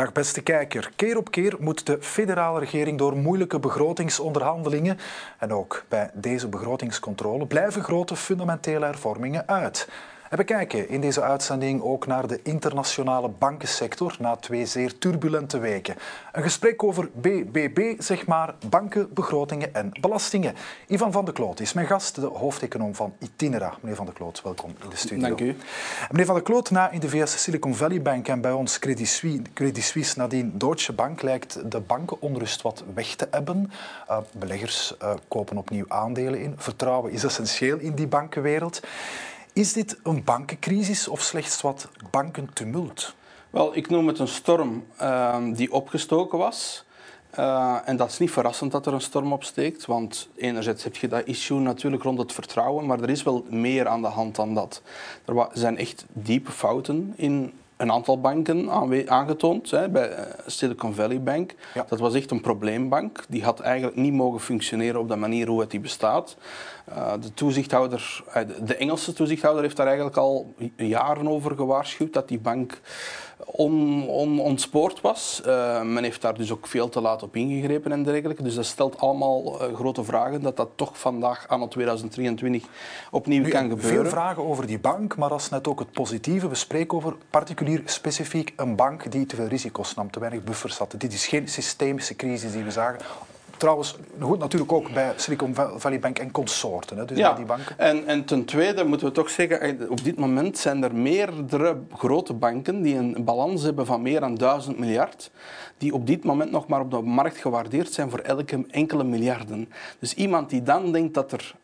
Dag beste kijker. Keer op keer moet de federale regering door moeilijke begrotingsonderhandelingen en ook bij deze begrotingscontrole blijven grote fundamentele hervormingen uit. En we kijken in deze uitzending ook naar de internationale bankensector na twee zeer turbulente weken. Een gesprek over BBB, zeg maar, banken, begrotingen en belastingen. Ivan van de Kloot is mijn gast, de hoofdeconoom van Itinera. Meneer van de Kloot, welkom in de studio. Dank u. Meneer van de Kloot, na in de VS Silicon Valley Bank en bij ons Credit Suisse, Credit Suisse nadien Deutsche Bank lijkt de bankenonrust wat weg te ebben. Uh, beleggers uh, kopen opnieuw aandelen in. Vertrouwen is essentieel in die bankenwereld. Is dit een bankencrisis of slechts wat bankentumult? Wel, ik noem het een storm uh, die opgestoken was. Uh, en dat is niet verrassend dat er een storm opsteekt, want enerzijds heb je dat issue natuurlijk rond het vertrouwen, maar er is wel meer aan de hand dan dat. Er zijn echt diepe fouten in een aantal banken aangetoond. Hè, bij eh, Silicon Valley Bank. Ja. Dat was echt een probleembank. Die had eigenlijk niet mogen functioneren op de manier hoe het die bestaat. Uh, de toezichthouder, uh, de Engelse toezichthouder heeft daar eigenlijk al jaren over gewaarschuwd dat die bank on, on, ontspoord was. Uh, men heeft daar dus ook veel te laat op ingegrepen en dergelijke. Dus dat stelt allemaal uh, grote vragen dat dat toch vandaag aan het 2023 opnieuw nu, kan gebeuren. Veel vragen over die bank, maar dat is net ook het positieve. We spreken over particulier specifiek een bank die te veel risico's nam, te weinig buffers had. Dit is geen systemische crisis die we zagen Trouwens, goed, natuurlijk ook bij Silicon Valley Bank en consorten, hè, dus ja. bij die banken. En, en ten tweede moeten we toch zeggen, op dit moment zijn er meerdere grote banken die een balans hebben van meer dan 1000 miljard, die op dit moment nog maar op de markt gewaardeerd zijn voor elke enkele miljarden. Dus iemand die dan denkt dat er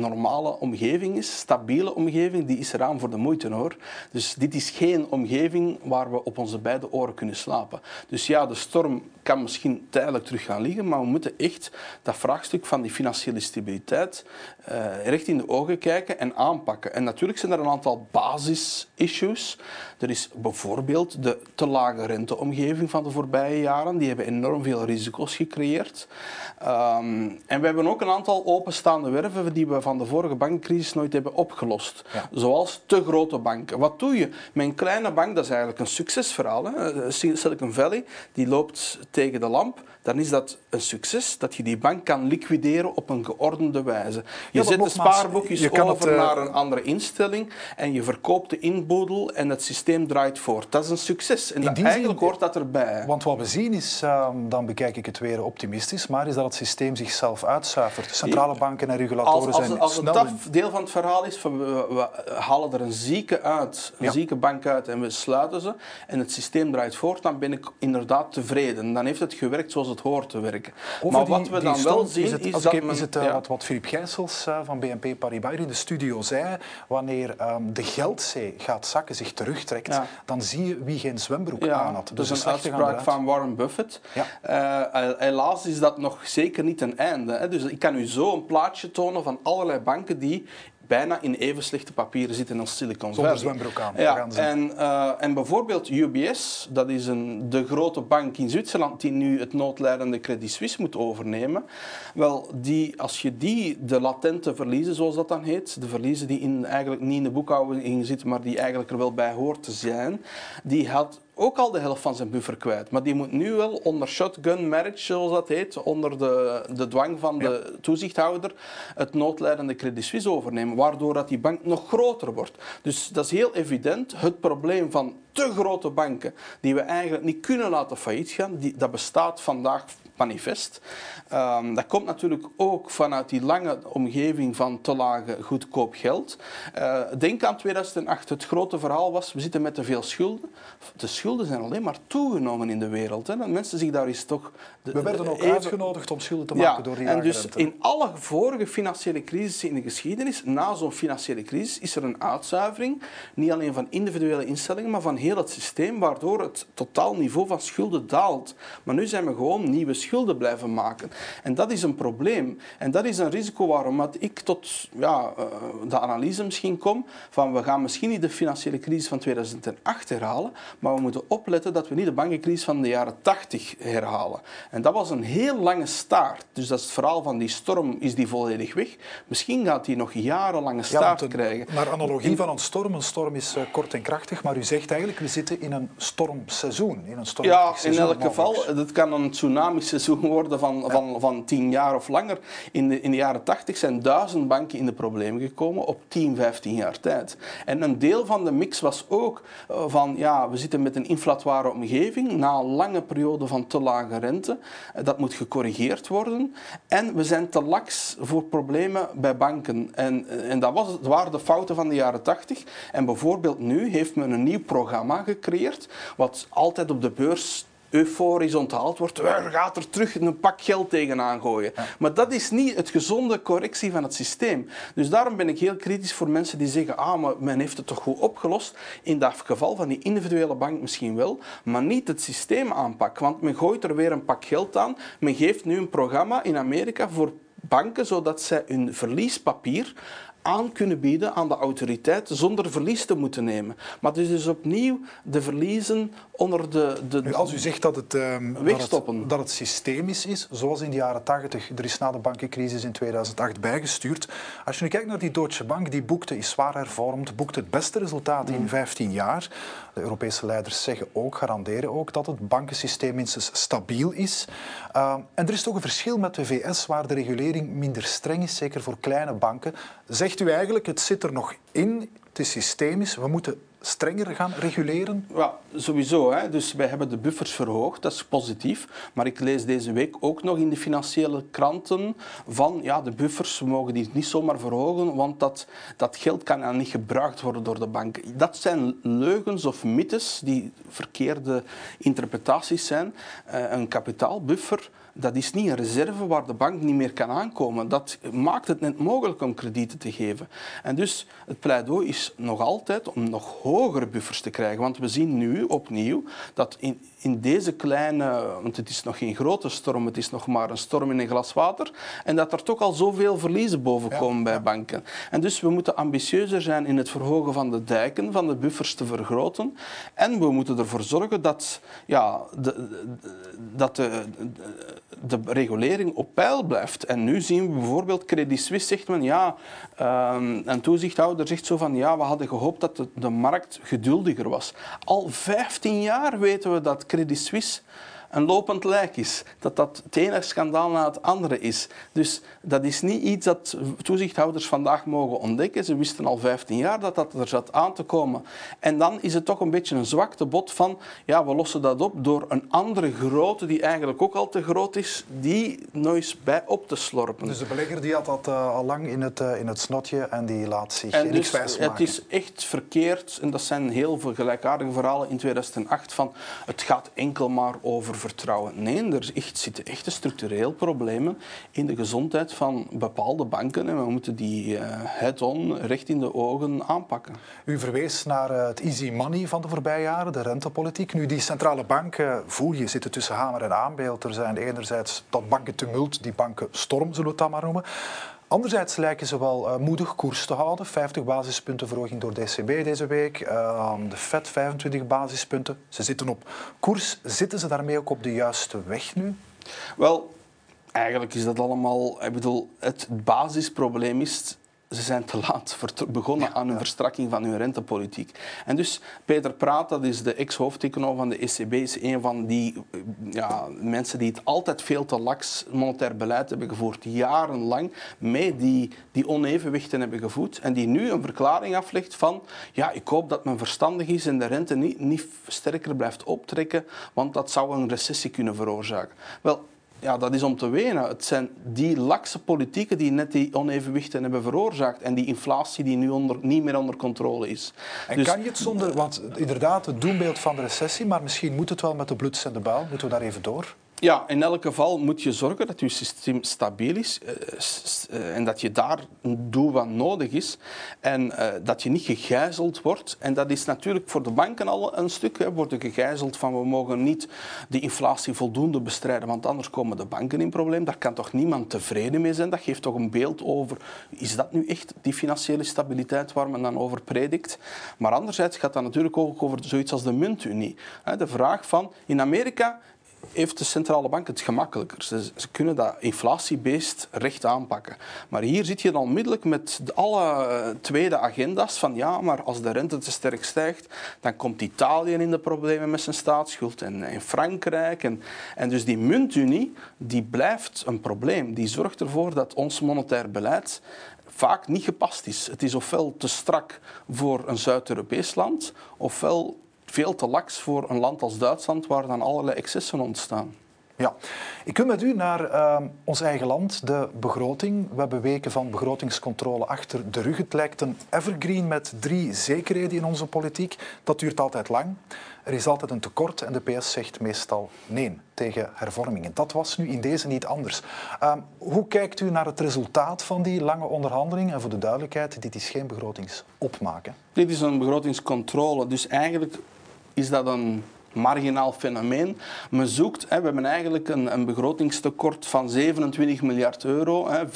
normale omgeving is, stabiele omgeving, die is eraan voor de moeite hoor. Dus dit is geen omgeving waar we op onze beide oren kunnen slapen. Dus ja, de storm kan misschien tijdelijk terug gaan liggen, maar we moeten echt dat vraagstuk van die financiële stabiliteit uh, recht in de ogen kijken en aanpakken. En natuurlijk zijn er een aantal basis-issues. Er is bijvoorbeeld de te lage renteomgeving van de voorbije jaren. Die hebben enorm veel risico's gecreëerd. Um, en we hebben ook een aantal openstaande werven die we van de vorige bankcrisis nooit hebben opgelost. Ja. Zoals te grote banken. Wat doe je een kleine bank? Dat is eigenlijk een succesverhaal. Hè? Silicon Valley die loopt tegen de lamp dan is dat een succes dat je die bank kan liquideren op een geordende wijze. Je Ja, zet de spaarboekjes je kan over het, uh, naar een andere instelling en je verkoopt de inboedel en het systeem draait voort. Dat is een succes en dat, eigenlijk hoort dat erbij. Want wat we zien is, uh, dan bekijk ik het weer optimistisch, maar is dat het systeem zichzelf uitzuivert. Centrale banken en regulatoren Als, als, zijn als het snel... dat deel van het verhaal is, van we, we halen er een zieke uit, een Ja. zieke bank uit en we sluiten ze en het systeem draait voort, dan ben ik inderdaad tevreden. Dan heeft het gewerkt zoals het hoort te werken. Over maar die- wat we dan wel zien is, het, is als dat ik- men- is het uh, ja. wat, wat Filip Gijsels uh, van BNP Paribas in de studio zei, wanneer um, de geldzee gaat zakken, zich terugtrekt, Ja. dan zie je wie geen zwembroek aan had. Dus de een uitspraak van Warren Buffett. Eh, helaas is dat nog zeker niet een einde. Hè. Dus ik kan u zo een plaatje tonen van allerlei banken die bijna in even slechte papieren zitten als Silicon Valley. Zonder zwembroek aan. Ja, en, eh, en bijvoorbeeld UBS, dat is een, de grote bank in Zwitserland die nu het noodlijdende Credit Suisse moet overnemen. Wel, die, als je die, de latente verliezen, zoals dat dan heet, de verliezen die in, eigenlijk niet in de boekhouding zitten, maar die eigenlijk er wel bij hoort te zijn, die had ook al de helft van zijn buffer kwijt. Maar die moet nu wel onder shotgun marriage, zoals dat heet, onder de, de dwang van de toezichthouder, het noodlijdende Credit Suisse overnemen, waardoor dat die bank nog groter wordt. Dus dat is heel evident. Het probleem van te grote banken, die we eigenlijk niet kunnen laten failliet gaan, die, dat bestaat vandaag manifest. Um, dat komt natuurlijk ook vanuit die lange omgeving van te lage goedkoop geld. Uh, denk aan 2008. Het grote verhaal was, we zitten met te veel schulden. De schulden zijn alleen maar toegenomen in de wereld. Hè. Dat mensen zich daar eens toch... De, We werden ook even- uitgenodigd om schulden te maken ja, door die en dus rente. in alle vorige financiële crisissen in de geschiedenis, na zo'n financiële crisis, is er een uitzuivering, niet alleen van individuele instellingen, maar van heel het systeem, waardoor het totaalniveau van schulden daalt. Maar nu zijn we gewoon nieuwe schulden schulden blijven maken. En dat is een probleem. En dat is een risico waarom ik tot ja, eh, de analyse misschien kom van we gaan misschien niet de financiële crisis van 2008 herhalen, maar we moeten opletten dat we niet de bankencrisis van de jaren 80 herhalen. En dat was een heel lange staart. Dus dat is het verhaal van die storm, is die volledig weg. Misschien gaat die nog jarenlange staart krijgen. Naar analogie van een storm, een storm is uh, kort en krachtig, maar u zegt eigenlijk we zitten in een stormseizoen. In een ja, in elk geval. Het kan een tsunami-seizoen worden van, van, van tien jaar of langer. In de, in de jaren tachtig zijn duizend banken in de problemen gekomen op 10, 15 jaar tijd. En een deel van de mix was ook uh, van, ja, we zitten met een inflatoire omgeving na een lange periode van te lage rente. Uh, dat moet gecorrigeerd worden. En we zijn te laks voor problemen bij banken. En, en dat, was, dat waren de fouten van de jaren tachtig. En bijvoorbeeld nu heeft men een nieuw programma gecreëerd, wat altijd op de beurs euforisch onthaald wordt, er gaat er terug een pak geld tegenaan gooien. Maar dat is niet het gezonde correctie van het systeem. Dus daarom ben ik heel kritisch voor mensen die zeggen, ah, maar men heeft het toch goed opgelost. In dat geval van die individuele bank misschien wel, maar niet het systeem aanpak. Want men gooit er weer een pak geld aan. Men geeft nu een programma in Amerika voor banken, zodat zij hun verliespapier aan kunnen bieden aan de autoriteit zonder verlies te moeten nemen. Maar het is dus opnieuw de verliezen onder de... de als u zegt dat het, um, wegstoppen. Dat het, dat het systemisch is, zoals in de jaren 80, er is na de bankencrisis in 2008 bijgestuurd. Als je nu kijkt naar die Deutsche Bank, die boekte, is zwaar hervormd, boekte het beste resultaat in 15 mm. jaar. Europese leiders zeggen ook, garanderen ook, dat het bankensysteem minstens stabiel is. Uh, en er is toch een verschil met de VS, waar de regulering minder streng is, zeker voor kleine banken. Zegt u eigenlijk, het zit er nog in, het is systemisch, we moeten strenger gaan reguleren? Ja, sowieso. Hè. Dus wij hebben de buffers verhoogd, dat is positief. Maar ik lees deze week ook nog in de financiële kranten van ja, de buffers, we mogen die niet zomaar verhogen, want dat, dat geld kan dan niet gebruikt worden door de banken. Dat zijn leugens of mythes die verkeerde interpretaties zijn. Uh, een kapitaalbuffer dat is niet een reserve waar de bank niet meer kan aankomen. Dat maakt het net mogelijk om kredieten te geven. En dus het pleidooi is nog altijd om nog hogere buffers te krijgen. Want we zien nu opnieuw dat in, in deze kleine, want het is nog geen grote storm, het is nog maar een storm in een glas water, en dat er toch al zoveel verliezen boven komen bij banken. En dus we moeten ambitieuzer zijn in het verhogen van de dijken, van de buffers te vergroten. En we moeten ervoor zorgen dat, ja, de, dat de, de regulering op peil blijft. En nu zien we bijvoorbeeld, Credit Suisse zegt men, ja, um, een toezichthouder zegt zo van, ja, we hadden gehoopt dat de markt geduldiger was. Al 15 jaar weten we dat Credit Suisse een lopend lijk is. Dat dat het ene schandaal na het andere is. Dus dat is niet iets dat toezichthouders vandaag mogen ontdekken. Ze wisten al 15 jaar dat dat er zat aan te komen. En dan is het toch een beetje een zwakte bot van, ja, we lossen dat op door een andere grootte die eigenlijk ook al te groot is, die nooit bij op te slorpen. Dus de belegger die had dat uh, al lang in het, uh, in het snotje en die laat zich en niks dus, maken. Het is echt verkeerd, en dat zijn heel veel gelijkaardige verhalen in 2008, van het gaat enkel maar over vertrouwen. Nee, er zitten echte structureel problemen in de gezondheid van bepaalde banken en we moeten die uh, head-on, recht in de ogen aanpakken. U verwees naar uh, het easy money van de voorbije jaren, de rentepolitiek. Nu, die centrale banken, voel je, zitten tussen hamer en aanbeeld. Er zijn enerzijds dat bankentumult, die bankenstorm, zullen we het dan maar noemen. Anderzijds lijken ze wel uh, moedig koers te houden. 50 basispunten verhoging door de ECB deze week. Uh, de Fed 25 basispunten. Ze zitten op koers. Zitten ze daarmee ook op de juiste weg nu? Wel, eigenlijk is dat allemaal... Ik bedoel, het basisprobleem is ze zijn te laat begonnen aan een verstrakking van hun rentepolitiek. En dus Peter Praat, dat is de ex-hoofdeconoom van de ECB, is een van die ja, mensen die het altijd veel te laks monetair beleid hebben gevoerd, jarenlang, mee die, die onevenwichten hebben gevoed en die nu een verklaring aflegt van ja, ik hoop dat men verstandig is en de rente niet, niet sterker blijft optrekken, want dat zou een recessie kunnen veroorzaken. Wel, ja, dat is om te wenen. Het zijn die lakse politieken die net die onevenwichten hebben veroorzaakt en die inflatie die nu onder, niet meer onder controle is. En dus, kan je het zonder, want inderdaad, het doembeeld van de recessie, maar misschien moet het wel met de bloeds en de buil, moeten we daar even door? Ja, in elk geval moet je zorgen dat je systeem stabiel is uh, en dat je daar doel wat nodig is en uh, dat je niet gegijzeld wordt. En dat is natuurlijk voor de banken al een stuk. Hè, worden gegijzeld van we mogen niet de inflatie voldoende bestrijden, want anders komen de banken in probleem. Daar kan toch niemand tevreden mee zijn. Dat geeft toch een beeld over, is dat nu echt die financiële stabiliteit waar men dan over predikt? Maar anderzijds gaat dat natuurlijk ook over zoiets als de muntunie. De vraag van, in Amerika heeft de centrale bank het gemakkelijker. Ze, kunnen dat inflatiebeest recht aanpakken. Maar hier zit je dan onmiddellijk met alle uh, tweede agenda's van ja, maar als de rente te sterk stijgt, dan komt Italië in de problemen met zijn staatsschuld en, en Frankrijk. En, en dus die muntunie, die blijft een probleem. Die zorgt ervoor dat ons monetair beleid vaak niet gepast is. Het is ofwel te strak voor een Zuid-Europees land, ofwel veel te laks voor een land als Duitsland, waar dan allerlei excessen ontstaan. Ja, ik wil met u naar uh, ons eigen land, de begroting. We hebben weken van begrotingscontrole achter de rug. Het lijkt een evergreen met drie zekerheden in onze politiek. Dat duurt altijd lang. Er is altijd een tekort en de PS zegt meestal nee tegen hervormingen. Dat was nu in deze niet anders. Uh, hoe kijkt u naar het resultaat van die lange onderhandeling? En voor de duidelijkheid, dit is geen begrotingsopmaken. Dit is een begrotingscontrole. Dus eigenlijk izdadan marginaal fenomeen. Men zoekt, hè, we hebben eigenlijk een, een, begrotingstekort van 27 miljard euro, hè, 5%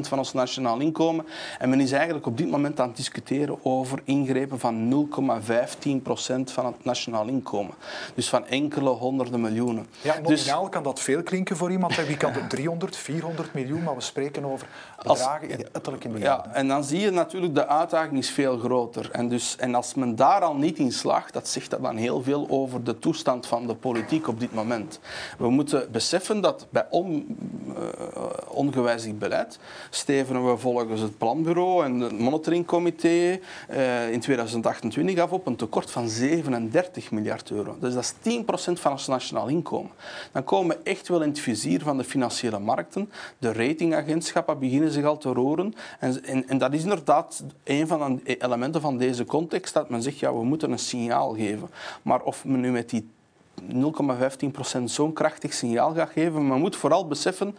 van ons nationaal inkomen. En men is eigenlijk op dit moment aan het discussiëren over ingrepen van 0,15% van het nationaal inkomen. Dus van enkele honderden miljoenen. Ja, nominaal dus, kan dat veel klinken voor iemand. Wie kan het 300, 400 miljoen, maar we spreken over bedragen in etterlijk in Ja, en dan zie je natuurlijk de uitdaging is veel groter. En, dus, en als men daar al niet in slaagt, dat zegt dat dan heel veel over de toestand van de politiek op dit moment. We moeten beseffen dat bij uh, ongewijzigd beleid stevenen we volgens het planbureau en het monitoringcomité uh, in 2028 af op een tekort van 37 miljard euro. Dus dat is 10% van ons nationaal inkomen. Dan komen we echt wel in het vizier van de financiële markten. De ratingagentschappen beginnen zich al te roeren. En, en, en dat is inderdaad een van de elementen van deze context, dat men zegt, ja, we moeten een signaal geven. Maar of men nu met die 0,15% zo'n krachtig signaal gaat geven. Maar moet vooral beseffen,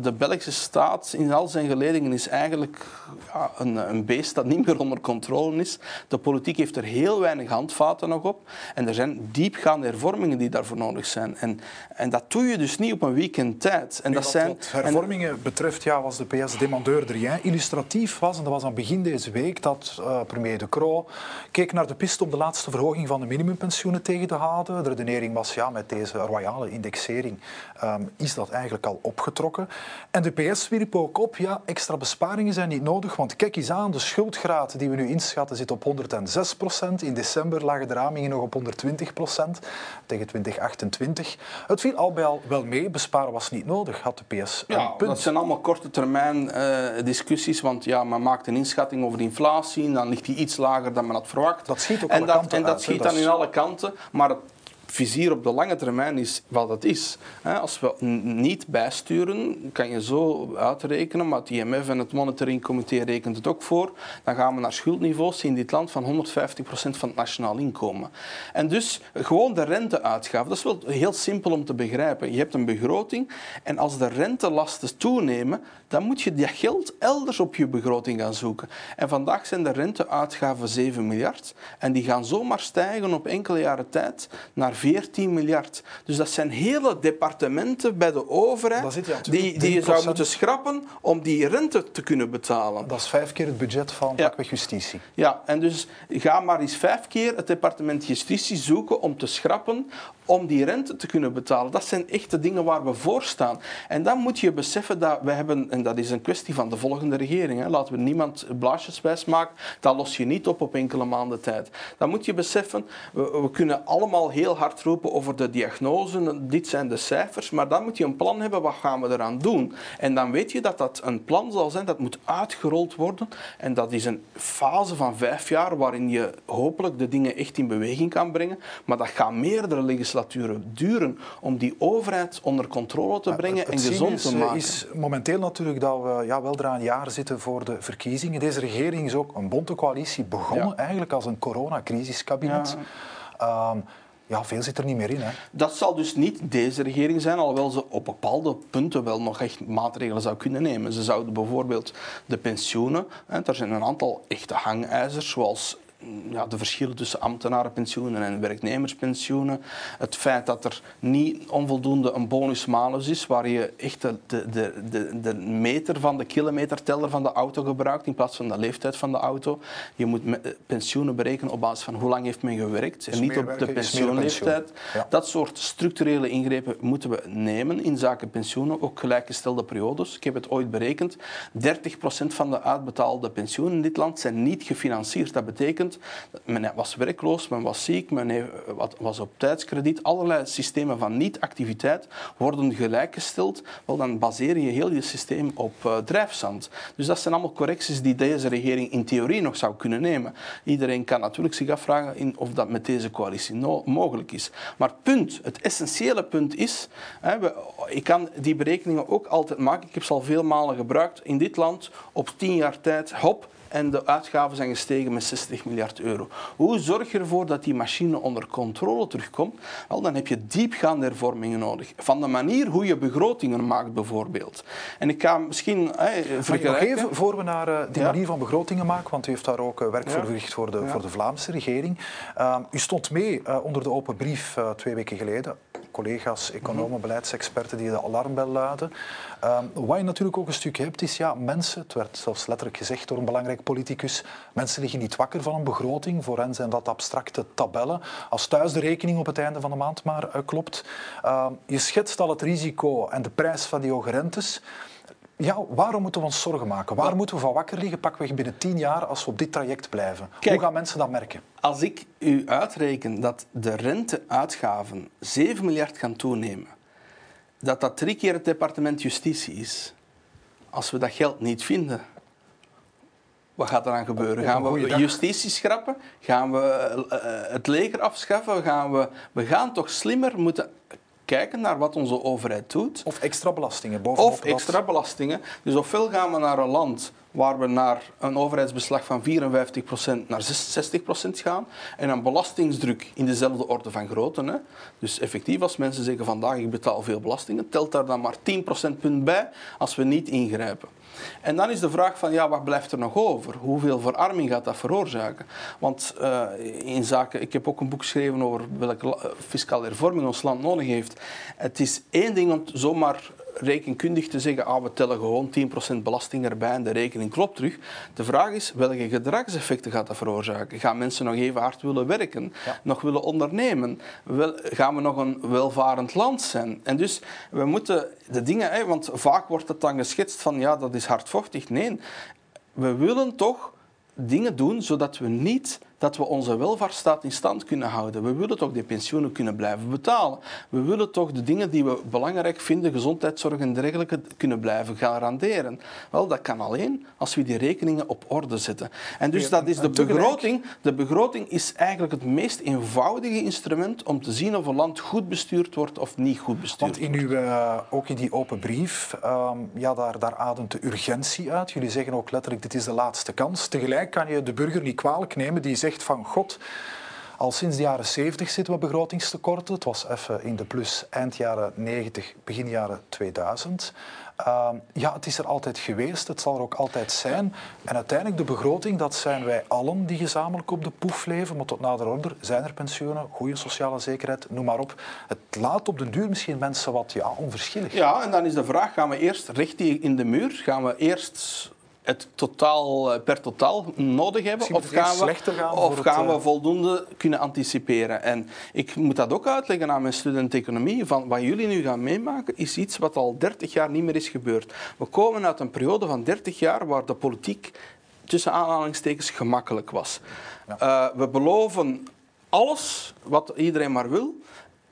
de Belgische staat in al zijn geledingen is eigenlijk ja, een, een, beest dat niet meer onder controle is. De politiek heeft er heel weinig handvaten nog op. En er zijn diepgaande hervormingen die daarvoor nodig zijn. En, en dat doe je dus niet op een weekend tijd. En dat wat, zijn, wat hervormingen betreft ja, was de PS demandeur er. Illustratief was, en dat was aan begin deze week, dat uh, premier De Croo keek naar de piste om de laatste verhoging van de minimumpensioenen tegen te houden. De redenering was ja, met deze royale indexering um, is dat eigenlijk al opgetrokken. En de PS wierp ook op, ja, extra besparingen zijn niet nodig, want kijk eens aan, de schuldgraad die we nu inschatten zit op 106 procent. In december lagen de ramingen nog op 120 procent tegen 2028. Het viel al bij al wel mee, besparen was niet nodig, had de PS ja, een punt. dat zijn allemaal korte termijn uh, discussies, want ja, men maakt een inschatting over de inflatie en dan ligt die iets lager dan men had verwacht. Dat schiet ook en alle dat, kanten En dat uit, schiet dat dan in alle kanten, maar het vizier op de lange termijn is wat het is. Als we niet bijsturen, kan je zo uitrekenen, maar het IMF en het monitoringcomité rekent het ook voor, dan gaan we naar schuldniveaus in dit land van 150% van het nationaal inkomen. En dus gewoon de renteuitgaven, dat is wel heel simpel om te begrijpen. Je hebt een begroting en als de rentelasten toenemen, dan moet je dat geld elders op je begroting gaan zoeken. En vandaag zijn de renteuitgaven 7 miljard en die gaan zomaar stijgen op enkele jaren tijd naar 14 miljard. Dus dat zijn hele departementen bij de overheid je die, die je zou moeten schrappen om die rente te kunnen betalen. Dat is vijf keer het budget van ja. justitie. Ja, en dus ga maar eens vijf keer het departement justitie zoeken om te schrappen om die rente te kunnen betalen. Dat zijn echt de dingen waar we voor staan. En dan moet je beseffen dat we hebben, en dat is een kwestie van de volgende regering, hè, laten we niemand blaasjeswijs maken, dat los je niet op op enkele maanden tijd. Dan moet je beseffen, we, we kunnen allemaal heel hard roepen over de diagnose, dit zijn de cijfers, maar dan moet je een plan hebben, wat gaan we eraan doen? En dan weet je dat dat een plan zal zijn, dat moet uitgerold worden. En dat is een fase van vijf jaar waarin je hopelijk de dingen echt in beweging kan brengen. Maar dat gaat meerdere legislaturen duren om die overheid onder controle te brengen en gezond te maken. Het is momenteel natuurlijk dat we ja, weldra een jaar zitten voor de verkiezingen. Deze regering is ook een bonte coalitie begonnen, ja. eigenlijk als een coronacrisiskabinet. Ja. Um, ja, veel zit er niet meer in. Hè? Dat zal dus niet deze regering zijn, alhoewel ze op bepaalde punten wel nog echt maatregelen zou kunnen nemen. Ze zouden bijvoorbeeld de pensioenen, hè, er zijn een aantal echte hangijzers, zoals ja, de verschillen tussen ambtenarenpensioenen en werknemerspensioenen. Het feit dat er niet onvoldoende een bonus-malus is, waar je echt de, de, de, de meter van de kilometerteller van de auto gebruikt in plaats van de leeftijd van de auto. Je moet pensioenen berekenen op basis van hoe lang heeft men gewerkt en niet op de pensioenleeftijd. Ja. Dat soort structurele ingrepen moeten we nemen in zaken pensioenen, ook gelijkgestelde periodes. Ik heb het ooit berekend. 30% van de uitbetaalde pensioenen in dit land zijn niet gefinancierd. Dat betekent, men was werkloos, men was ziek, men wat- was op tijdskrediet. Allerlei systemen van niet-activiteit worden gelijkgesteld. Wel, dan baseer je heel je systeem op eh, drijfzand. Dus dat zijn allemaal correcties die deze regering in theorie nog zou kunnen nemen. Iedereen kan natuurlijk zich afvragen in of dat met deze coalitie mogelijk is. Maar punt, het essentiële punt is, hè, ik kan die berekeningen ook altijd maken. Ik heb ze al veel malen gebruikt in dit land op tien jaar tijd. Hop, en de uitgaven zijn gestegen met 60 miljard euro. Hoe zorg je ervoor dat die machine onder controle terugkomt? Wel, dan heb je diepgaande hervormingen nodig. Van de manier hoe je begrotingen maakt, bijvoorbeeld. En ik ga misschien hè, Mag ik nog vergelijken... even, voor we naar eh, die Ja. manier van begrotingen maken, want u heeft daar ook eh, werk voor Ja. verricht voor de, Ja. voor de Vlaamse regering. Ehm, u stond mee eh, onder de open brief eh, twee weken geleden. Collega's, economen, Mhm. beleidsexperten die de alarmbel luiden. Ehm, wat je natuurlijk ook een stuk hebt, is ja, mensen, het werd zelfs letterlijk gezegd door een belangrijk politicus, mensen liggen niet wakker van een begroting. Voor hen zijn dat abstracte tabellen. Als thuis de rekening op het einde van de maand maar eh, klopt. Ehm, je schetst al het risico en de prijs van die hoge rentes. Ja, waarom moeten we ons zorgen maken? Waar moeten we van wakker liggen, pakweg binnen tien jaar, als we op dit traject blijven? Kijk. Hoe gaan mensen dat merken? Als ik u uitreken dat de renteuitgaven 7 miljard gaan toenemen, dat dat drie keer het departement Justitie is, als we dat geld niet vinden, wat gaat er dan gebeuren? Gaan we justitie schrappen? Gaan we eh, het leger afschaffen? Gaan we, we gaan toch slimmer moeten kijken naar wat onze overheid doet. Of extra belastingen bovenop Of dat- extra belastingen. Dus ofwel gaan we naar een land waar we naar een overheidsbeslag van 54% naar 60% gaan en een belastingsdruk in dezelfde orde van grootte. Hè. Dus effectief, als mensen zeggen vandaag ik betaal veel belastingen, telt daar dan maar 10 procentpunt bij als we niet ingrijpen. En dan is de vraag van, ja, wat blijft er nog over? Hoeveel verarming gaat dat veroorzaken? Want eh, in zaken, ik heb ook een boek geschreven over welke fiscale hervorming ons land nodig heeft. Het is één ding om zomaar rekenkundig te zeggen, ah, we tellen gewoon 10% belasting erbij en de rekening klopt terug. De vraag is, welke gedragseffecten gaat dat veroorzaken? Gaan mensen nog even hard willen werken? Ja. Nog willen ondernemen? Wel, gaan we nog een welvarend land zijn? En dus, we moeten de dingen, hè, want vaak wordt het dan geschetst van, ja, dat is hardvochtig. Nee, we willen toch dingen doen zodat we niet dat we onze welvaartsstaat in stand kunnen houden. We willen toch die pensioenen kunnen blijven betalen. We willen toch de dingen die we belangrijk vinden, gezondheidszorg en dergelijke, kunnen blijven garanderen. Wel, dat kan alleen als we die rekeningen op orde zetten. En dus dat is de begroting. De begroting is eigenlijk het meest eenvoudige instrument om te zien of een land goed bestuurd wordt of niet goed bestuurd Want in uw, eh, ook in die open brief, ehm, ja, daar, daar ademt de urgentie uit. Jullie zeggen ook letterlijk, dit is de laatste kans. Tegelijk kan je de burger niet kwalijk nemen die van god, al sinds de jaren 70 zitten we begrotingstekorten. Het was even in de plus eind jaren 90, begin jaren 2000. Ehm, ja, het is er altijd geweest, het zal er ook altijd zijn. En uiteindelijk de begroting, dat zijn wij allen die gezamenlijk op de poef leven. Maar tot nader order zijn er pensioenen, goede sociale zekerheid, noem maar op. Het laat op den duur misschien mensen wat ja, onverschillig. Ja, en dan is de vraag, gaan we eerst recht die in de muur? Gaan we eerst het totaal eh, per totaal nodig hebben? Of gaan, we, gaan of het, gaan we eh, voldoende kunnen anticiperen? En ik moet dat ook uitleggen aan mijn student economie. Van wat jullie nu gaan meemaken is iets wat al 30 jaar niet meer is gebeurd. We komen uit een periode van 30 jaar waar de politiek tussen aanhalingstekens gemakkelijk was. Eh, we beloven alles wat iedereen maar wil.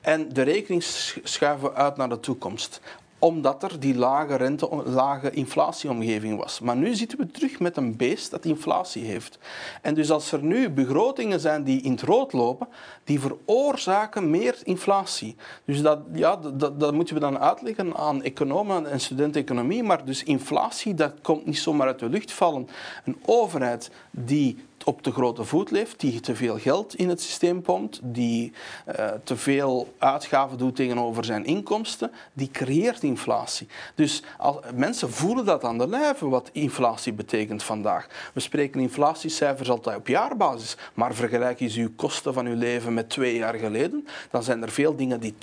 En de rekening sch- schuiven we uit naar de toekomst omdat er die lage rente, lage inflatieomgeving was. Maar nu zitten we terug met een beest dat inflatie heeft. En dus als er nu begrotingen zijn die in het rood lopen, die veroorzaken meer inflatie. Dus dat, ja, dat, dat moeten we dan uitleggen aan economen en studenten economie. Maar dus inflatie, dat komt niet zomaar uit de lucht vallen. Een overheid die op de grote voet leeft, die te veel geld in het systeem pompt, die uh, te veel uitgaven doet tegenover zijn inkomsten, die creëert inflatie. Dus als, mensen voelen dat aan de lijve wat inflatie betekent vandaag. We spreken inflatiecijfers altijd op jaarbasis, maar vergelijk eens uw kosten van uw leven met twee jaar geleden, dan zijn er veel dingen die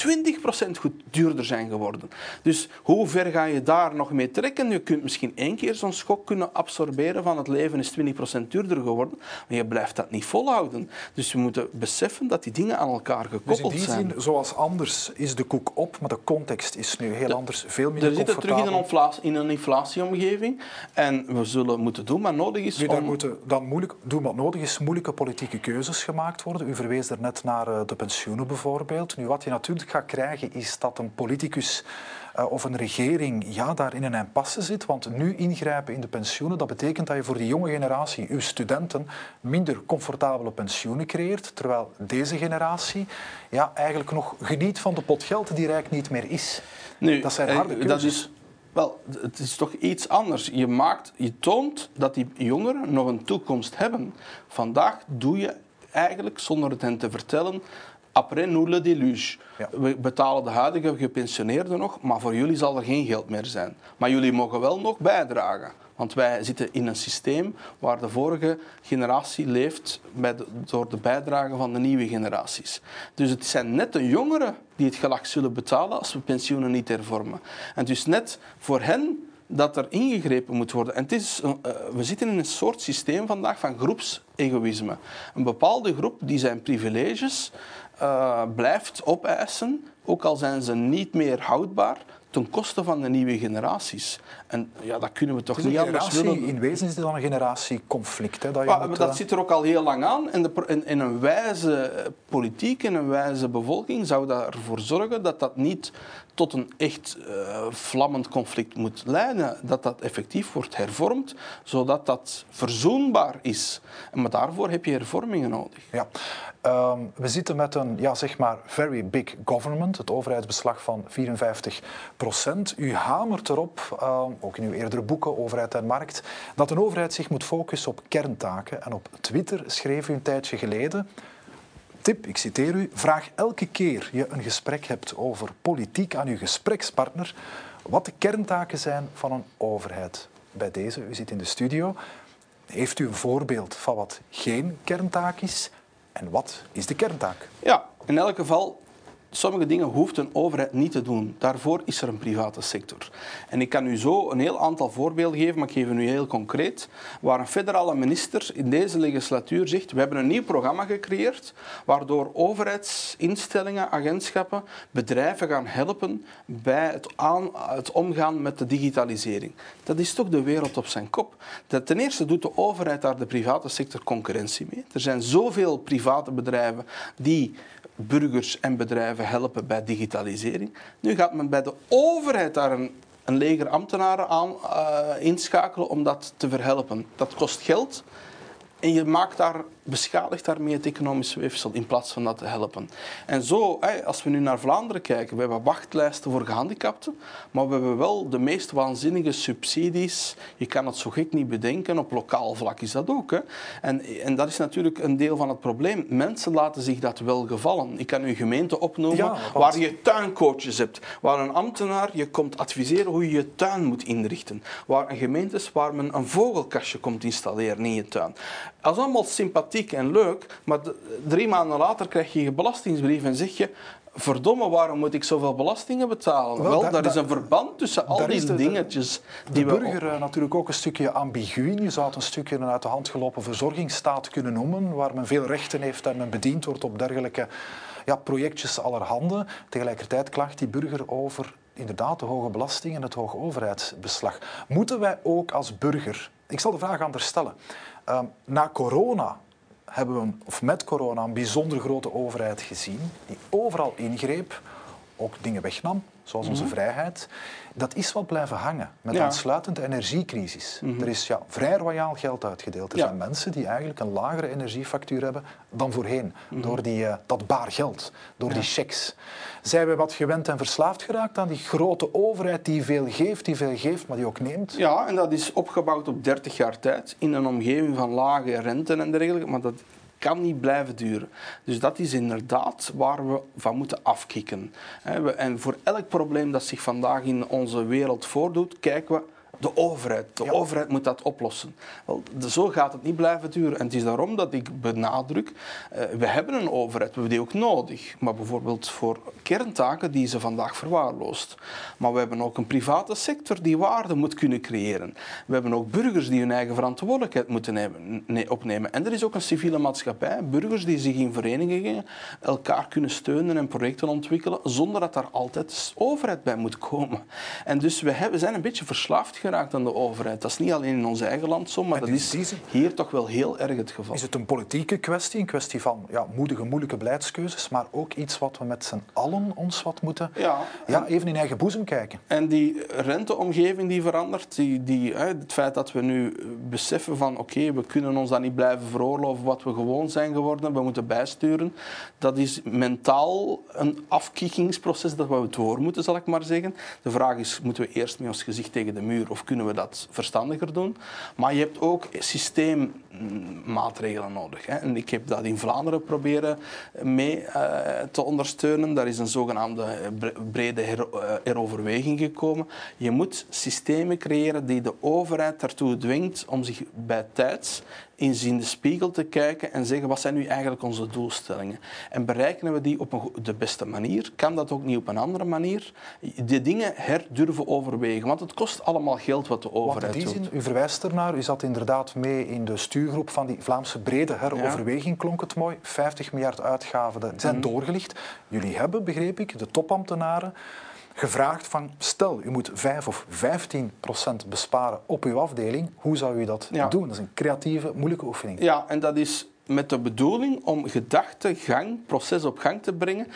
20% goed duurder zijn geworden. Dus hoe ver ga je daar nog mee trekken? Je kunt misschien één keer zo'n schok kunnen absorberen van het leven is 20% duurder geworden, maar je blijft dat niet volhouden. Dus we moeten beseffen dat die dingen aan elkaar gekoppeld zijn. Dus in die zin, zoals anders, is de koek op, maar de context is nu heel anders, veel minder We zitten terug in een, inflatie, in een inflatieomgeving en we zullen moeten doen wat nodig is. Nu, dan moeten dan moeilijk, doen wat nodig is, moeilijke politieke keuzes gemaakt worden. U verwees er net naar eh, de pensioenen bijvoorbeeld. Nu, wat je natuurlijk gaat krijgen, is dat een politicus uh, of een regering ja, daar in een impasse zit. Want nu ingrijpen in de pensioenen, dat betekent dat je voor die jonge generatie, uw studenten, minder comfortabele pensioenen creëert. Terwijl deze generatie ja, eigenlijk nog geniet van de pot geld die rijk niet meer is. Nu, dat zijn harde eh, keuzes. Dat is, wel, het is toch iets anders. Je, maakt, je toont dat die jongeren nog een toekomst hebben. Vandaag doe je eigenlijk, zonder het hen te vertellen, après nous le déluge. Ja. We betalen de huidige gepensioneerden nog, maar voor jullie zal er geen geld meer zijn. Maar jullie mogen wel nog bijdragen. Want wij zitten in een systeem waar de vorige generatie leeft bij de, door de bijdrage van de nieuwe generaties. Dus het zijn net de jongeren die het gelak zullen betalen als we pensioenen niet hervormen. En dus net voor hen dat er ingegrepen moet worden. En het is, uh, we zitten in een soort systeem vandaag van groepsegoïsme. Een bepaalde groep die zijn privileges uh, blijft opeisen, ook al zijn ze niet meer houdbaar, ten koste van de nieuwe generaties. En ja, dat kunnen we toch niet anders willen. In wezen is het dan een generatieconflict. Hè, dat, je maar, moet, dat uh... zit er ook al heel lang aan. En, de, en, en een wijze politiek en een wijze bevolking zou ervoor zorgen dat dat niet tot een echt uh, vlammend conflict moet leiden. Dat dat effectief wordt hervormd, zodat dat verzoenbaar is. Maar daarvoor heb je hervormingen nodig. Ja. Um, we zitten met een ja, zeg maar very big government, het overheidsbeslag van 54 procent. U hamert erop, uh, ook in uw eerdere boeken, Overheid en Markt, dat een overheid zich moet focussen op kerntaken. En op Twitter schreef u een tijdje geleden... Tip, ik citeer u, vraag elke keer je een gesprek hebt over politiek aan uw gesprekspartner wat de kerntaken zijn van een overheid. Bij deze, u zit in de studio, heeft u een voorbeeld van wat geen kerntaak is en wat is de kerntaak? Ja, in elk geval, sommige dingen hoeft een overheid niet te doen. Daarvoor is er een private sector. En ik kan u zo een heel aantal voorbeelden geven, maar ik geef u heel concreet, waar een federale minister in deze legislatuur zegt, we hebben een nieuw programma gecreëerd, waardoor overheidsinstellingen, agentschappen, bedrijven gaan helpen bij het, aan, het omgaan met de digitalisering. Dat is toch de wereld op zijn kop. Dat ten eerste doet de overheid daar de private sector concurrentie mee. Er zijn zoveel private bedrijven die burgers en bedrijven helpen bij digitalisering. Nu gaat men bij de overheid daar een, een leger ambtenaren aan uh, inschakelen om dat te verhelpen. Dat kost geld en je maakt daar, beschadigt daarmee het economische weefsel in plaats van dat te helpen. En zo, als we nu naar Vlaanderen kijken, we hebben wachtlijsten voor gehandicapten, maar we hebben wel de meest waanzinnige subsidies. Je kan het zo gek niet bedenken, op lokaal vlak is dat ook. Hè. En, en dat is natuurlijk een deel van het probleem. Mensen laten zich dat wel gevallen. Ik kan u gemeente opnoemen Ja, waar je tuincoaches hebt, waar een ambtenaar je komt adviseren hoe je je tuin moet inrichten, waar een gemeente is waar men een vogelkastje komt installeren in je tuin. Dat is allemaal sympathiek en leuk, maar drie maanden later krijg je je belastingsbrief en zeg je verdomme, waarom moet ik zoveel belastingen betalen? Wel, Wel, da- daar is een verband tussen al die de- de- dingetjes De die we... burger eh, natuurlijk ook een stukje ambigu in. Je zou het een stukje een uit de hand gelopen verzorgingsstaat kunnen noemen, waar men veel rechten heeft en men bediend wordt op dergelijke ja, projectjes allerhande. Tegelijkertijd klaagt die burger over inderdaad de hoge belasting en het hoge overheidsbeslag. Moeten wij ook als burger, ik zal de vraag anders stellen, Ehm, na corona hebben we, of met corona, een bijzonder grote overheid gezien die overal ingreep ook dingen wegnam, zoals onze vrijheid, dat is wat blijven hangen met Ja. aansluitend de energiecrisis. Er is ja, vrij royaal geld uitgedeeld. Er Ja. zijn mensen die eigenlijk een lagere energiefactuur hebben dan voorheen, door die, eh, dat baar geld, door die checks. Zijn we wat gewend en verslaafd geraakt aan die grote overheid die veel geeft, die veel geeft, maar die ook neemt? Ja, en dat is opgebouwd op 30 jaar tijd in een omgeving van lage rente en dergelijke, maar dat kan niet blijven duren. Dus dat is inderdaad waar we van moeten afkicken. En voor elk probleem dat zich vandaag in onze wereld voordoet, kijken we de overheid. De Ja. overheid moet dat oplossen. Wel, de- zo gaat het niet blijven duren. En het is daarom dat ik benadruk, eh, we hebben een overheid, we hebben die ook nodig. Maar bijvoorbeeld voor kerntaken die ze vandaag verwaarloost. Maar we hebben ook een private sector die waarde moet kunnen creëren. We hebben ook burgers die hun eigen verantwoordelijkheid moeten nemen, nee, opnemen. En er is ook een civiele maatschappij, burgers die zich in verenigingen elkaar kunnen steunen en projecten ontwikkelen, zonder dat daar altijd de overheid bij moet komen. En dus we, hebben, we zijn een beetje verslaafd geraakt aan de overheid. Dat is niet alleen in ons eigen land zo, maar En dat is hier toch wel heel erg het geval. Is het een politieke kwestie, een kwestie van ja, moedige, moeilijke beleidskeuzes, maar ook iets wat we met z'n allen ons wat moeten Ja, ja, even in eigen boezem kijken? En die renteomgeving die verandert, die, die, hè, het feit dat we nu beseffen van oké, we kunnen ons dat niet blijven veroorloven wat we gewoon zijn geworden, we moeten bijsturen, dat is mentaal een afkikkingsproces dat we door moeten, zal ik maar zeggen. De vraag is, moeten we eerst met ons gezicht tegen de muur of kunnen we dat verstandiger doen? Maar je hebt ook systeemmaatregelen nodig. Hè. En ik heb dat in Vlaanderen proberen mee eh, te ondersteunen. Daar is een zogenaamde eh, bre- brede her- eh, heroverweging gekomen. Je moet systemen creëren die de overheid daartoe dwingt om zich bij tijds eens in de spiegel te kijken en zeggen wat zijn nu eigenlijk onze doelstellingen. En bereiken we die op een, de beste manier? Kan dat ook niet op een andere manier? De dingen herdurven overwegen, want het kost allemaal geld wat de overheid die doet. zin, u verwijst ernaar, u zat inderdaad mee in de stuurgroep van die Vlaamse brede heroverweging, klonk het mooi. 50 miljard uitgaven die zijn doorgelicht. Jullie hebben, begreep ik, de topambtenaren gevraagd van stel, u moet 5 of 15 procent besparen op uw afdeling, hoe zou u dat Ja. doen? Dat is een creatieve, moeilijke oefening. Ja, en dat is met de bedoeling om gedachtegang, proces op gang te brengen,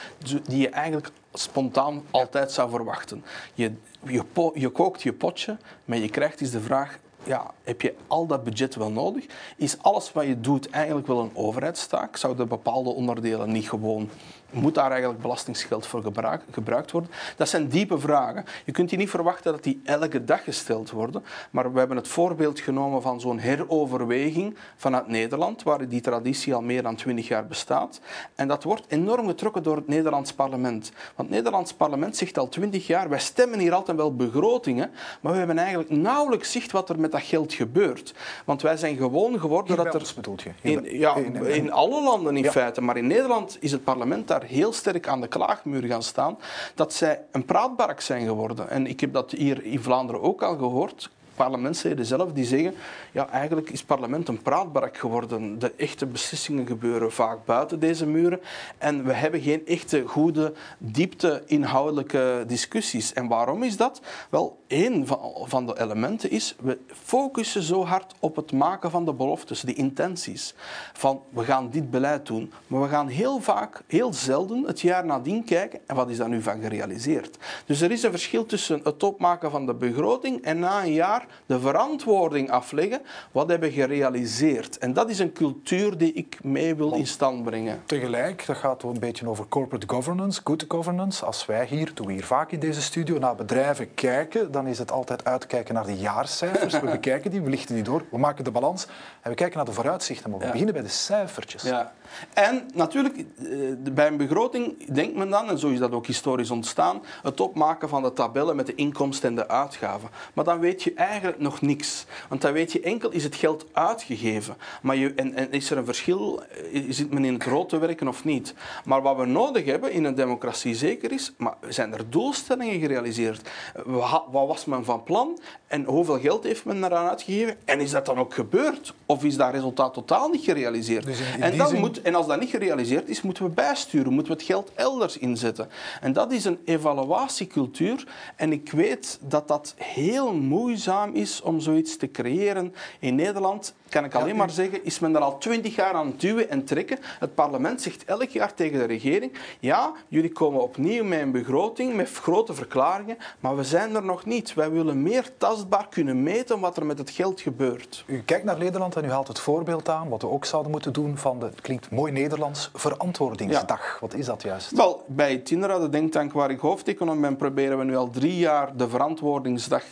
die je eigenlijk spontaan altijd zou verwachten. Je, je, po- je kookt je potje, maar je krijgt is de vraag, ja, heb je al dat budget wel nodig? Is alles wat je doet eigenlijk wel een overheidstaak? Zouden bepaalde onderdelen niet gewoon... Moet daar eigenlijk belastingsgeld voor gebruik- gebruikt worden? Dat zijn diepe vragen. Je kunt die niet verwachten dat die elke dag gesteld worden. Maar we hebben het voorbeeld genomen van zo'n heroverweging vanuit Nederland, waar die traditie al meer dan twintig jaar bestaat. En dat wordt enorm getrokken door het Nederlands parlement. Want het Nederlands parlement zegt al twintig jaar, wij stemmen hier altijd wel begrotingen, maar we hebben eigenlijk nauwelijks zicht wat er met dat geld gebeurt. Want wij zijn gewoon geworden Hier dat er... bedoelt je? Hier In, ja, in- alle landen in Ja. feite. Maar in Nederland is het parlement daar heel sterk aan de klaagmuur gaan staan. Dat zij een praatbark zijn geworden. En ik heb dat hier in Vlaanderen ook al gehoord. Parlementsleden zelf die zeggen, ja, eigenlijk is parlement een praatbark geworden. De echte beslissingen gebeuren vaak buiten deze muren. En we hebben geen echte goede, diepte inhoudelijke discussies. En waarom is dat? Wel, één van, de elementen is, we focussen zo hard op het maken van de beloftes, de intenties. Van, we gaan dit beleid doen. Maar we gaan heel vaak, heel zelden, het jaar nadien kijken, en wat is daar nu van gerealiseerd? Dus er is een verschil tussen het opmaken van de begroting en na een jaar de verantwoording afleggen. Wat hebben we gerealiseerd? En dat is een cultuur die ik mee wil in stand brengen. Tegelijk, dat gaat een beetje over corporate governance, good governance. Als wij hier, doen we hier vaak in deze studio, naar bedrijven kijken, dan is het altijd uitkijken naar de jaarcijfers. We bekijken die, we lichten die door, we maken de balans en we kijken naar de vooruitzichten. Maar we Ja. beginnen bij de cijfertjes. Ja. En natuurlijk, eh, bij een begroting denkt men dan, en zo is dat ook historisch ontstaan, het opmaken van de tabellen met de inkomsten en de uitgaven. Maar dan weet je eigenlijk nog niks. Want dan weet je enkel, is het geld uitgegeven? Maar je, en, en is er een verschil, eh, zit men in het rood te werken of niet? Maar wat we nodig hebben in een democratie zeker is, maar zijn er doelstellingen gerealiseerd? We ha- Wat was men van plan en hoeveel geld heeft men daaraan uitgegeven en is dat dan ook gebeurd? Of is dat resultaat totaal niet gerealiseerd? Dus en, dan zin- moet, en als dat niet gerealiseerd is, moeten we bijsturen, moeten we het geld elders inzetten. En dat is een evaluatiecultuur en ik weet dat dat heel moeizaam is om zoiets te creëren. In Nederland kan ik alleen maar zeggen, is men er al twintig jaar aan het duwen en trekken. Het parlement zegt elk jaar tegen de regering, ja, jullie komen opnieuw met een begroting, met grote verklaringen, maar we zijn er nog niet. Wij willen meer tastbaar kunnen meten wat er met het geld gebeurt. U kijkt naar Nederland en u haalt het voorbeeld aan, wat we ook zouden moeten doen van de, het klinkt mooi Nederlands, verantwoordingsdag. Wat is dat juist? Wel, bij Tinera, de denktank waar ik hoofdeconom ben, proberen we nu al drie jaar de verantwoordingsdag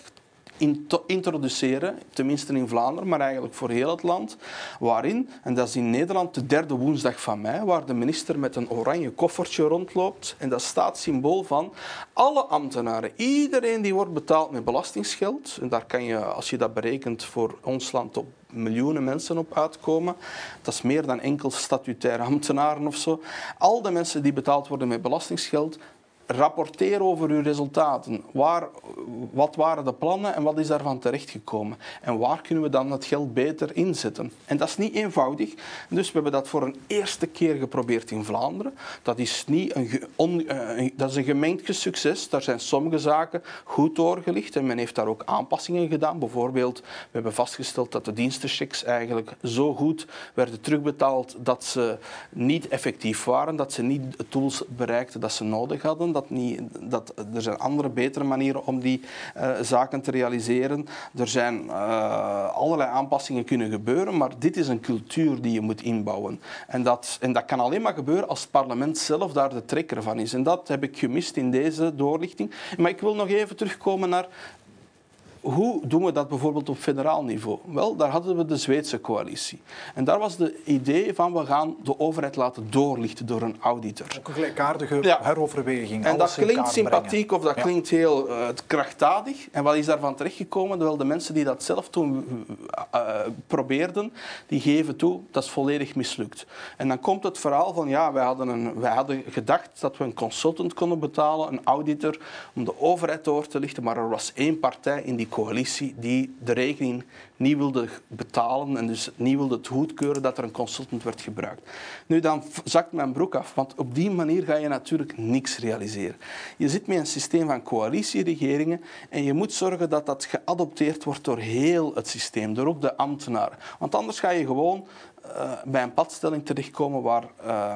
introduceren, tenminste in Vlaanderen, maar eigenlijk voor heel het land. Waarin, en dat is in Nederland de derde woensdag van mei, waar de minister met een oranje koffertje rondloopt. En dat staat symbool van alle ambtenaren. Iedereen die wordt betaald met belastingsgeld. En daar kan je, als je dat berekent voor ons land, op miljoenen mensen op uitkomen. Dat is meer dan enkel statutaire ambtenaren of zo. Al de mensen die betaald worden met belastingsgeld, rapporteer over uw resultaten. Waar, wat waren de plannen en wat is daarvan terechtgekomen? En waar kunnen we dan het geld beter inzetten? En dat is niet eenvoudig. Dus we hebben dat voor een eerste keer geprobeerd in Vlaanderen. Dat is, niet eh, een- dat is een gemengd succes. Daar zijn sommige zaken goed doorgelicht en men heeft daar ook aanpassingen gedaan. Bijvoorbeeld, we hebben vastgesteld dat de dienstenchecks eigenlijk zo goed werden terugbetaald dat ze niet effectief waren, dat ze niet de tools bereikten dat ze nodig hadden. Dat niet, dat, er zijn andere, betere manieren om die eh, zaken te realiseren. Er zijn eh, allerlei aanpassingen kunnen gebeuren, maar dit is een cultuur die je moet inbouwen. En dat, en dat kan alleen maar gebeuren als het parlement zelf daar de trekker van is. En dat heb ik gemist in deze doorlichting. Maar ik wil nog even terugkomen naar hoe doen we dat bijvoorbeeld op federaal niveau? Wel, daar hadden we de Zweedse coalitie. En daar was de idee van we gaan de overheid laten doorlichten door een auditor. Ook een gelijkaardige Ja. heroverweging. En dat klinkt brengen. sympathiek of dat Ja. klinkt heel eh, krachtdadig. En wat is daarvan terechtgekomen? Wel, de mensen die dat zelf toen eh, probeerden, die geven toe dat is volledig mislukt. En dan komt het verhaal van ja, wij hadden, een, wij hadden gedacht dat we een consultant konden betalen, een auditor, om de overheid door te lichten. Maar er was één partij in die coalitie die de rekening niet wilde betalen en dus niet wilde goedkeuren dat er een consultant werd gebruikt. Nu, dan zakt mijn broek af, want op die manier ga je natuurlijk niks realiseren. Je zit met een systeem van coalitieregeringen en je moet zorgen dat dat geadopteerd wordt door heel het systeem, door ook de ambtenaren. Want anders ga je gewoon eh, bij een padstelling terechtkomen waar... eh,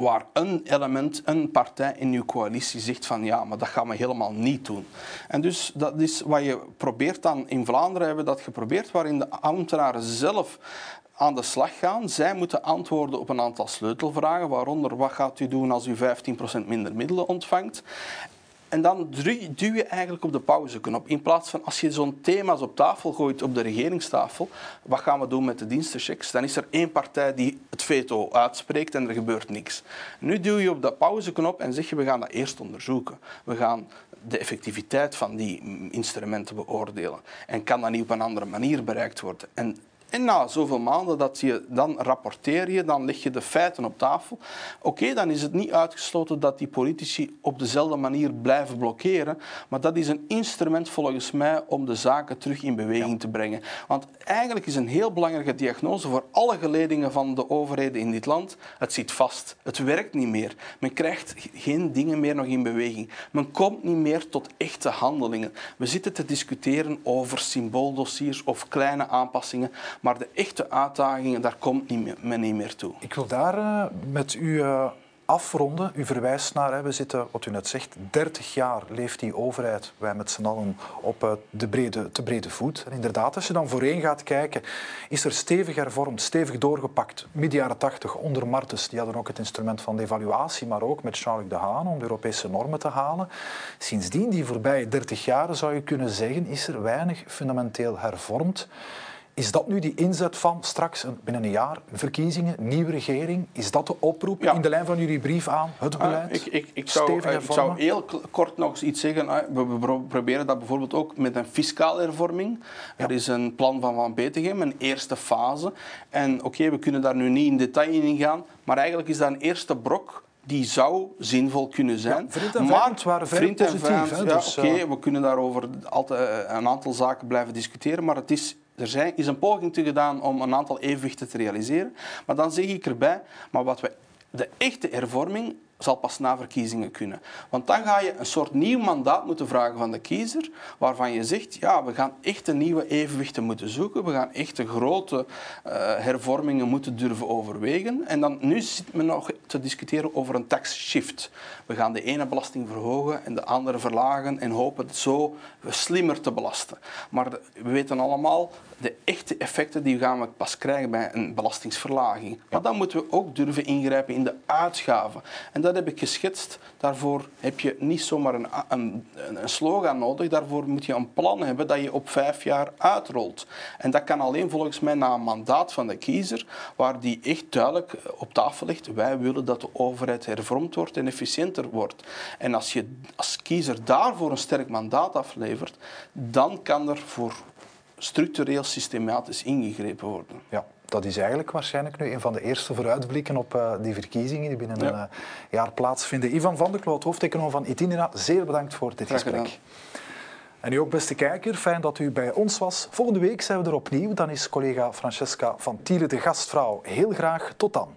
waar een element, een partij in uw coalitie zegt van ja, maar dat gaan we helemaal niet doen. En dus dat is wat je probeert dan, in Vlaanderen hebben we dat geprobeerd, waarin de ambtenaren zelf aan de slag gaan. Zij moeten antwoorden op een aantal sleutelvragen, waaronder wat gaat u doen als u 15% minder middelen ontvangt. En dan duw je eigenlijk op de pauzeknop. In plaats van als je zo'n thema's op tafel gooit op de regeringstafel, wat gaan we doen met de dienstenchecks? Dan is er één partij die het veto uitspreekt en er gebeurt niks. Nu duw je op de pauzeknop en zeg je we gaan dat eerst onderzoeken. We gaan de effectiviteit van die instrumenten beoordelen. En kan dat niet op een andere manier bereikt worden? En en na zoveel maanden dat je, dan rapporteer je, dan leg je de feiten op tafel. Oké, dan is het niet uitgesloten dat die politici op dezelfde manier blijven blokkeren. Maar dat is een instrument volgens mij om de zaken terug in beweging te brengen. Want eigenlijk is een heel belangrijke diagnose voor alle geledingen van de overheden in dit land. Het zit vast. Het werkt niet meer. Men krijgt geen dingen meer nog in beweging. Men komt niet meer tot echte handelingen. We zitten te discussiëren over symbooldossiers of kleine aanpassingen. Maar de echte uitdagingen, daar komt niet meer, men niet meer toe. Ik wil daar eh, met u eh, afronden. U verwijst naar, hè, we zitten, wat u net zegt, 30 jaar leeft die overheid, wij met z'n allen, op eh, de brede, te brede voet. En inderdaad, als je dan voorheen gaat kijken, is er stevig hervormd, stevig doorgepakt. Midden jaren 80 onder Martens, die hadden ook het instrument van de evaluatie, maar ook met Jean-Luc Dehaene om de Europese normen te halen. Sindsdien, die voorbije 30 jaar, zou je kunnen zeggen, is er weinig fundamenteel hervormd. Is dat nu die inzet van straks binnen een jaar verkiezingen, nieuwe regering? Is dat de oproep Ja. in de lijn van jullie brief aan het Ah, beleid? ik, ik, ik, zou, eh, ik zou heel kort nog eens iets zeggen. Ah, We, we pro- proberen dat bijvoorbeeld ook met een fiscale hervorming. Er is een plan van Van Betegem, een eerste fase. En oké, we kunnen daar nu niet in detail in gaan, maar eigenlijk is dat een eerste brok die zou zinvol kunnen zijn. Ja, vriend en vijand waren vrij vriend en vijand, ja, dus, oké, eh, we kunnen daarover altijd eh, een aantal zaken blijven discussiëren, maar het is, er zijn, is een poging te gedaan om een aantal evenwichten te realiseren. Maar dan zeg ik erbij, maar wat we, de echte hervorming zal pas na verkiezingen kunnen. Want dan ga je een soort nieuw mandaat moeten vragen van de kiezer, waarvan je zegt, ja, we gaan echt een nieuwe evenwichten moeten zoeken, we gaan echt de grote eh, hervormingen moeten durven overwegen. En dan, nu zit men nog te discussiëren over een tax shift. We gaan de ene belasting verhogen en de andere verlagen en hopen het zo slimmer te belasten. Maar de- we weten allemaal, de echte effecten die gaan we pas krijgen bij een belastingsverlaging. Maar dan moeten we ook durven ingrijpen in de uitgaven. En dat heb ik geschetst. Daarvoor heb je niet zomaar een, een, een slogan nodig. Daarvoor moet je een plan hebben dat je op vijf jaar uitrolt. En dat kan alleen volgens mij na een mandaat van de kiezer, waar die echt duidelijk op tafel legt. Wij willen dat de overheid hervormd wordt en efficiënter wordt. En als je als kiezer daarvoor een sterk mandaat aflevert, dan kan er voor structureel systematisch ingegrepen worden. Ja, dat is eigenlijk waarschijnlijk nu een van de eerste vooruitblikken op eh, die verkiezingen die binnen Ja. een eh, jaar plaatsvinden. Ivan van der Kloot, hoofdeconoom van Itinera, zeer bedankt voor dit Graag gesprek. gedaan. En u ook, beste kijker, fijn dat u bij ons was. Volgende week zijn we er opnieuw. Dan is collega Francesca van Tielen de gastvrouw. Heel graag tot dan.